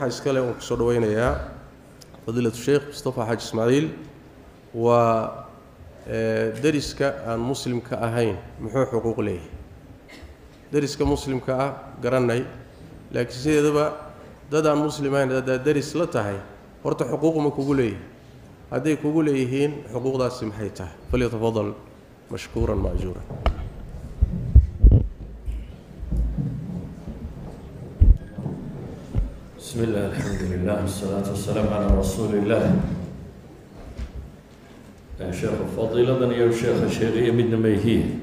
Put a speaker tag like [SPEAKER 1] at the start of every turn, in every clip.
[SPEAKER 1] waxaa iskale uun ku soo dhaweynayaa fadiilatu sheekh mustafa xaaji ismaaciil. Waa deriska aan muslimka ahayn muxuu xuquuq leeyahay? Deriska muslimka ah garanay laakiin sideedaba dad aan muslim ahayn haddaad deris la tahay horta xuquuq ma kugu leeyahay hadday kugu leeyihiin xuquuqdaasi maxay tahay? Falyatafadal mashkuuran maajuuran
[SPEAKER 2] بسم الله الحمد لله والصلاة والسلام على رسول الله sheekh fadiiladan iyo sheekha sheegaya midna ma yihiin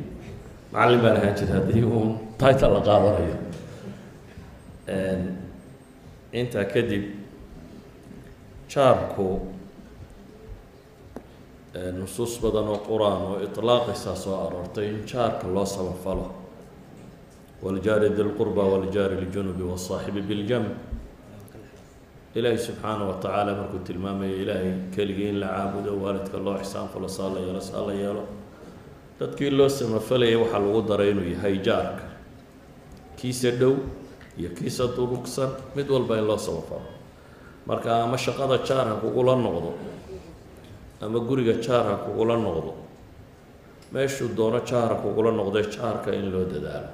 [SPEAKER 2] macallin baan ahaan jira haddii uun title la qaadanayo intaa kadib jaarku nusuus badan oo qur-aan oo iطlaaqaysaa soo aroortay in jaarka loo sabafalo wاljaari di lqurba wاljaari ljunubi wالصaaxibi biاljamb ilaahay subxaana wa tacaala markuu tilmaamaya ilaahay keligii in la caabudo waalidka loo ixsaan falo saa la yeelo saa la yeelo. Dadkii loo samafalayay waxaa lagu daray inuu yahay jaarka. Kiisa dhow iyo kiisa durugsan mid walba in loo samafalo. Marka ama shaqada jaar ha kugula noqdo ama guriga jaar ha kugula noqdo meeshuu doono jaar kugula noqdee jaarka in loo dadaalo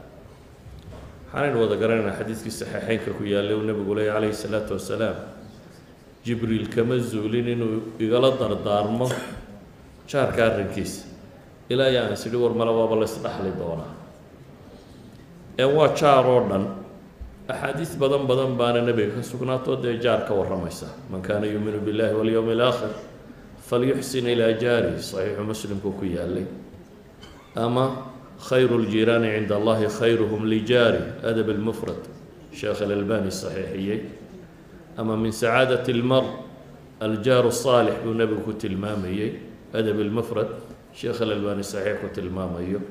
[SPEAKER 2] waxaanaynu wada garanaynaa xadiidkii saxiixeynka ku yaallay uu nabigu leeyay calayhi salaatu wasalaam. Jibriil kama zuulin inuu igala dardaarmo jaarka arrinkiisa. Ilaa iyo aan sidhi war male waaba doonaa. Ee waa jaar oo dhan axaadiis badan badan baana nebiga ka sugnaatoo dee jaar ka warramaysa. Man kaana yuuminu billahi walyowmi alaakhir falyuxsin ilaa jaarihi saxiixu muslimku ku yaallay. Ama khayru ljiiraani cinda allahi khayruhum lijaari adab lmufrad sheekh alalbani saxiixiyey. Ama min sacaadat lmar aljaar saalix buu nebigu ku tilmaamayey. Adab lmufrad sheekh alalbani saxiix ku tilmaamayo.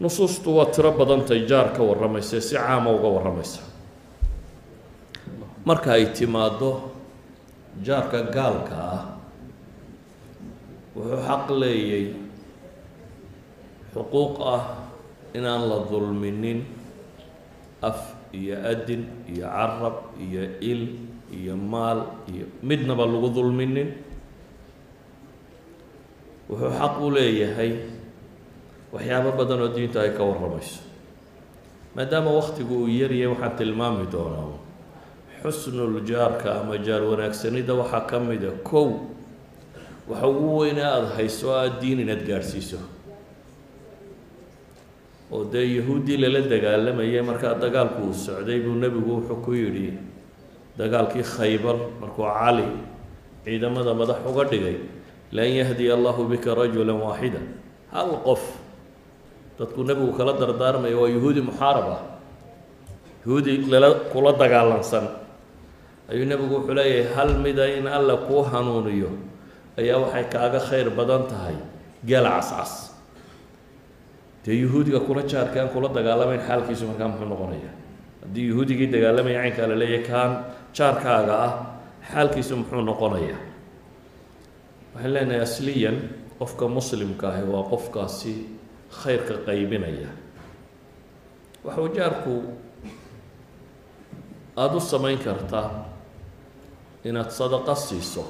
[SPEAKER 2] Nusuustu waa tiro badantay jaar ka warramaysa si caama uga warramaysa. Marka ay timaaddo jaarka gaalka ah wuxuu xaq xuquuq ah inaan la dulminin af iyo adin iyo carab iyo il iyo maal iyo midnaba lagu dulminin. Wuxuu xaq u leeyahay waxyaabo badan oo diinta ay ka warramayso. Maadaama waktigu uu yaryahay waxaan tilmaami doonaa xusnul jaarka ama jaar wanaagsanida waxaa ka mida kow. Waxa ugu weyne aada hayso o aada diin inaad gaadhsiiso oo dee yahuuddii lala dagaalamayay markaa dagaalku uu socday buu nebigu wuxuu ku yidhi dagaalkii khaybar markuu cali ciidamada madax uga dhigay lan yahdiya allahu bika rajula waaxida hal qof dadku nebigu kala dardaarmaya waa yahuudi muxaarab ah. Yahuudi lala kula dagaalansan. Ayuu nebigu wuxuu leeyahay hal mida in alla kuu hanuuniyo ayaa waxay kaaga khayr badan tahay gaal cascas dee yahuudiga kula jaarka kula dagaalamayn xaalkiisu markaa muxuu noqonaya haddii yahuudigii dagaalamaya caynkaa la leeyahay kaan jaarkaaga ah xaalkiisu muxuu noqonaya waxaan leenahay asliyan qofka muslimka ahi waa qofkaasi khayrka qaybinaya. Waxuu jaarku aada u samayn kartaa inaad sadaqa siiso.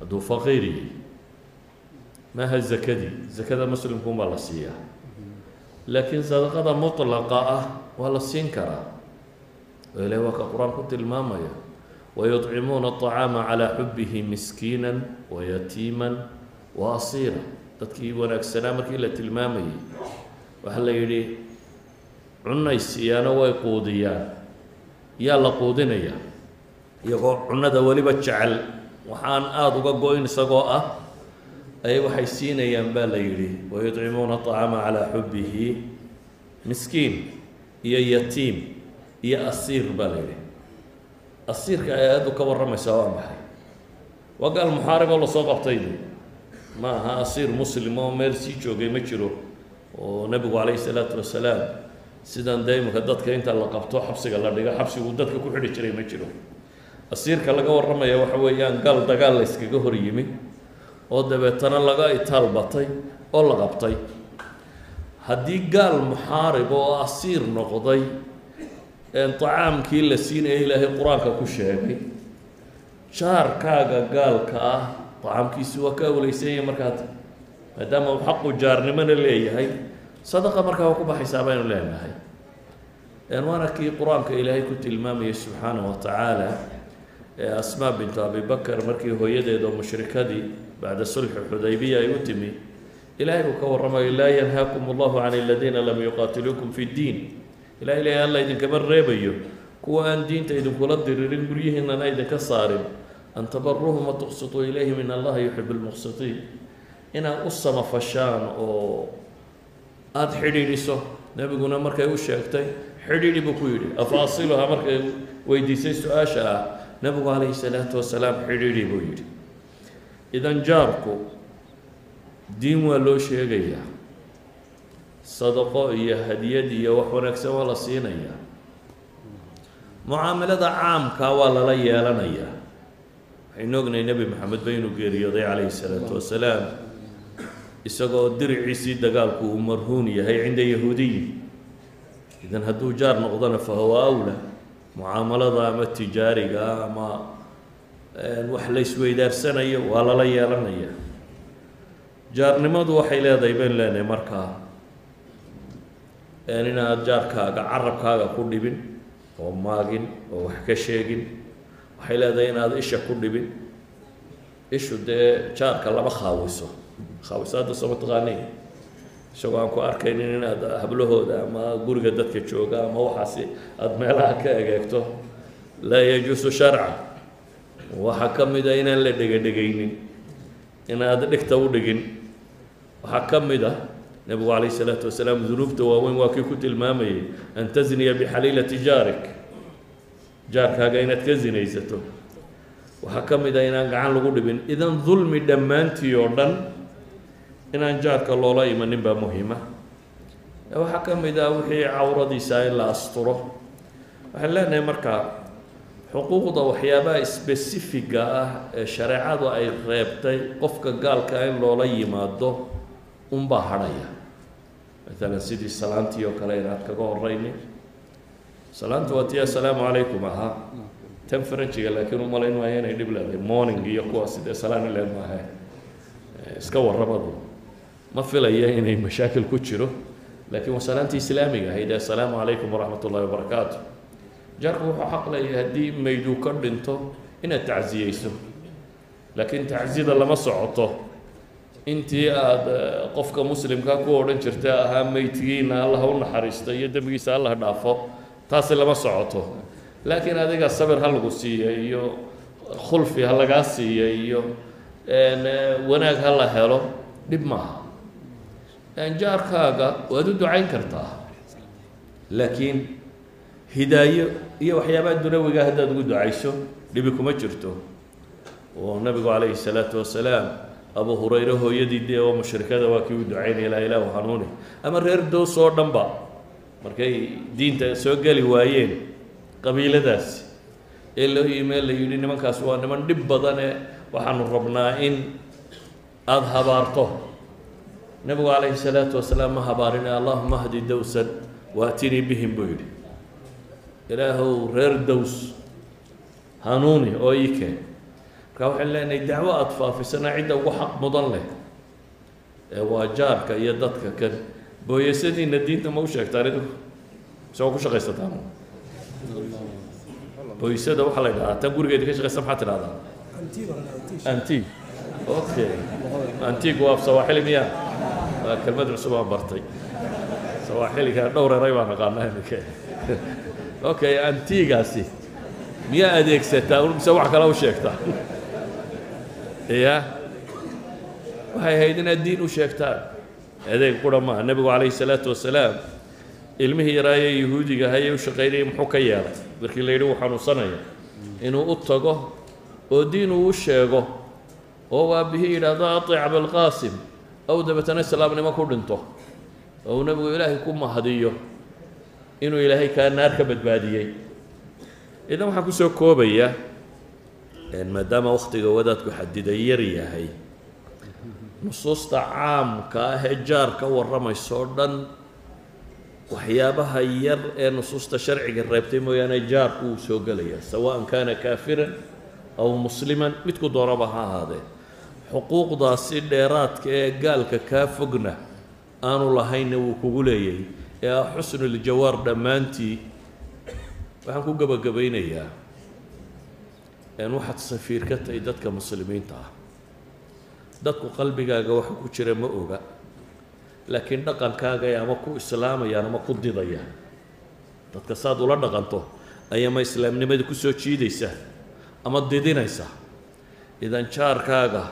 [SPEAKER 2] Hadduu faqiiriyi maaha zakadii zakada muslimkuunbaa la siiyaa laakiin sadaqada mutlaqa ah waa la siin karaa oo ilahi waa ka qur'aan ku tilmaamaya wayudcimuuna aطacaama calaa xubihi miskiina wayatiima wa asiira dadkii wanaagsanaa markii la tilmaamayay waxaa la yidhi cunay siiyaano way quudiyaan yaa la quudinayaa iyagoo cunada weliba jecel waxaan aada uga go-in isagoo ah ay waxay siinayaan baa la yidhi wayudcimuuna aطacaama calaa xubihi miskiin iyo yatiim iyo asiir baa la yidhi. Asiirka ay u ka warramaysaa waa maxay? Waa gaal muxaarib oo la soo qabtay ma aha asiir muslim oo meel sii joogay ma jiro. Oo nebigu calayhi salaatu wasalaam sidan dee dadka inta la qabto xabsiga la dhigo xabsigu dadka ku xidhi jiray ma jiro. Asiirka laga warramaya waxa weeyaan gaal dagaal la yskaga hor yimi oo dabeetana laga itaalbatay oo la qabtay. Haddii gaal muxaarib oo asiir noqday tacaamkii la siinaya ilaahay qur'aanka ku sheegay jaarkaaga gaalka ah tacaamkiisi waa ka awleysanya markaad maadaama uu xaqu jaarnimona leeyahay sadaqa markaa waa ku baxaysaa baynu leenahay. Waana kii qur'aanka ilaahay ku tilmaamayay subxaanahu wa tacaala ee asmaa bintu abibakar markii hooyadeed oo mushrikadii bacda sulxi xudaybiya ay u timi ilahay buu ka warramayo laa yanhaakum allahu can aladiina lam yuqaatiluukum fi ddiin ilahay leeya alla idinkama reebayo kuwa aan diinta idinkula diririn guryihiinana idinka saarin an tabaruhum watuqsituu ilayhim in allaha yuxib lmuqsitiin inaad u samafashaan oo aada xidhiidhiso nebiguna markay u sheegtay xidhiidhi buu ku yidhi afaasiluha markay weydiisay su'aasha ah nebigu calayhi salaatu wasalaam xidhiidhi buu yidhi idan jaarku diin waa loo sheegayaa sadaqo iyo hadiyad iyo wax wanaagsan waa la siinayaa mucaamalada caamkaa waa lala yeelanayaa. Waxaynu ognahay nebi maxamed ba inuu geeriyooday calayhi salaatu wasalaam isagoo diriciisii dagaalku uu marhuun yahay cinda yahuudiyi idan hadduu jaar noqdona fa huwa awla mucaamalada ama tijaariga ama wax la isweydaarsanayo waa lala yeelanaya. Jaarnimadu waxay leedahay baynu leenahay markaa inaad jaarkaaga carabkaaga ku dhibin oo maagin oo wax ka sheegin. Waxay leedahay inaad isha ku dhibin. Ishu dee jaarka lama khaawiso. Khaawiso hadda soo mataqaaniin isagoo aan ku arkaynin inaad hablahooda ama guriga dadka jooga ama waxaasi aada meelaha ka egeegto laa yajuusu sharca waxaa ka mid a inaan la dhegadhegaynin inaad dhigta u dhigin waxaa ka mid ah nebigu calayh isalaatu wasalaam dunuubta waaweyn waa kii ku tilmaamayay an tasniya bixaliilati jaarik jaarkaaga inaad ka sinaysato waxaa ka mid ah inaan gacan lagu dhibin idan dulmi dhammaantii oo dhan inaan jaarka loola imanin baa muhiima waxaa ka mid ah wixii cawradiisa in la asturo waxaan leenahay markaa xuquuqda waxyaabaha spesifiga ah ee shareecadu ay reebtay qofka gaalka in loola yimaado unbaa hadhaya. Maalan sidii salaantii oo kale inaad kaga horeynin salaanta waa tii assalaamu calaykum ahaa. Tan laakiin u malayn inay dhib leedahay. Morning iyo kuwaas dee salaan ileen maaha iska warramadu ma filaya inay mashaakil ku jiro. Laakiin waa salaantii islaamiga ahayd ee assalaamu calaykum waraxmat wabarakaatu jaarku wuxuu xaq leeyahay haddii mayduu ka dhinto inaad tacsiyeyso laakiin tacsiyada lama socoto. Intii aada qofka muslimkaa ku odhan jirta ahaa meydkiina allah u naxariisto iyo dembigiisa allah dhaafo taasi lama socoto. Laakiin adiga sabir ha lagu siiya iyo khulfi ha lagaa siiya iyo wanaag ha la helo dhib maaha. Jaarkaaga waad u ducayn kartaa. Laakiin hidaayo iyo waxyaabaha dunawiga haddaad ugu ducayso dhibi kuma jirto. Oo nabigu calayhi salaatu wasalaam abu hurayre hooyadii dee oo mushrikada waa kii u ducaynaya laa ilaahu hanuuni ama reer doos oo dhanba markay diinta soo geli waayeen qabiiladaasi ee loo yimee la yidhi nimankaas waa niman dhib badane waxaanu rabnaa in aada habaarto. Nabigu calayhi salaatu wasalaam ma habaarine allahuma hdi dowsan waatinii bihim buu yidhi ilaahow reer dows hanuuni oo ii keen. Markaa waxaan leenahay dacwo aada faafisana cidda ugu xaq mudan leh ee waa jaarka iyo dadka kan booyasadiina diinta ma u sheegtaan idinku isagoo ku shaqaysataan booysada waxaa la yidhahdaa tan gurigeeda ka shaqaysa maxaa tidhahdaa? Antig okay antig waa sawaaxili miya. Waa kelmad cusub aan bartay. Sawaaxiliga dhowr eray baan aqaanaa iminka okay antigaasi. Miyaa adeegsataa? Mise wax kale u sheegtaa? Ya waxay ahayd inaad diin u sheegtaan. Adeeg qura maaha nebigu calayhi salaatu wasalaam ilmihii yaraayee yahuudiga hayee u shaqaynayay muxuu ka yeelay? Markii la yidhi uu xanuunsanaya inuu u tago oo diin uu u sheego oo aabihii yidhaahdo aic abilqaasim ow dabeetana islaamnimo ku dhinto oo uu nebigu ilaahay ku mahadiyo inuu ilaahay kaa naar ka badbaadiyey. Idan waxaan ku soo koobaya maadaama waktiga wadaadku xadiday yar yahay nusuusta caamka ah ee jaar ka warramaysa oo dhan waxyaabaha yar ee nusuusta sharciga reebtay mooyaane jaarku wuu soo gelayaa sawaan kaana kaafiran aw musliman midku doonaba ha ahaadee. Xuquuqdaasi dheeraadka ee gaalka kaa fogna aanu lahaynna wuu kugu leeyahay ee ah xusnuljawaar dhammaantii waxaan ku gebagabaynayaa n waxaad safiir ka tahay dadka muslimiinta ah. Dadku qalbigaaga waxa ku jira ma oga laakiin dhaqankaagay ama ku islaamayaan ama ku didayaan. Dadka saad ula dhaqanto ayama islaamnimada ku soo jiidaysa ama didinaysa idan jaarkaaga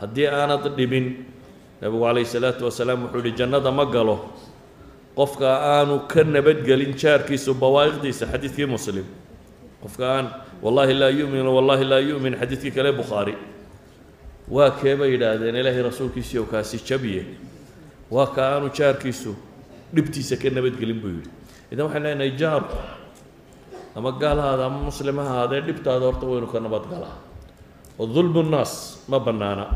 [SPEAKER 2] haddii aanad dhibin nabigu calayhi salaatu wasalaam wuxuu yihi jannada ma galo qofka aanu ka nabadgelin jaarkiisu bawaa'iqdiisa xadiidkii muslim. Qofka aan wallahi laa yu'min wallahi laa yu'min xadiidkii kale bukhaari waa kee bay yidhaahdeen ilaahay rasuulkiisiiyo kaasi jabiye. Waa ka aanu jaarkiisu dhibtiisa ka nabadgelin buu yidhi. Idan waxaan leenahay jaarku ama gaalahaada ama muslim dhibtaada horta waynu ka nabadgalaa oo dulmu nnaas ma bannaana.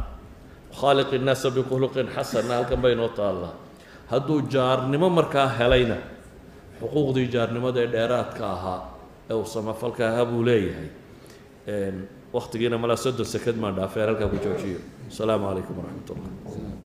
[SPEAKER 2] Khaaliq innaasa bikhuluqin xasanna halkan baynoo taallaa hadduu jaarnimo markaa helayna xuquuqdii jaarnimada ee dheeraadka ahaa ee uu samafalka ahaa buu leeyahay. Waktigiina malaa soddon sekad maan dhaafeer halkaa ku joojiyo. Asalaamu calaykum waraxmat ullah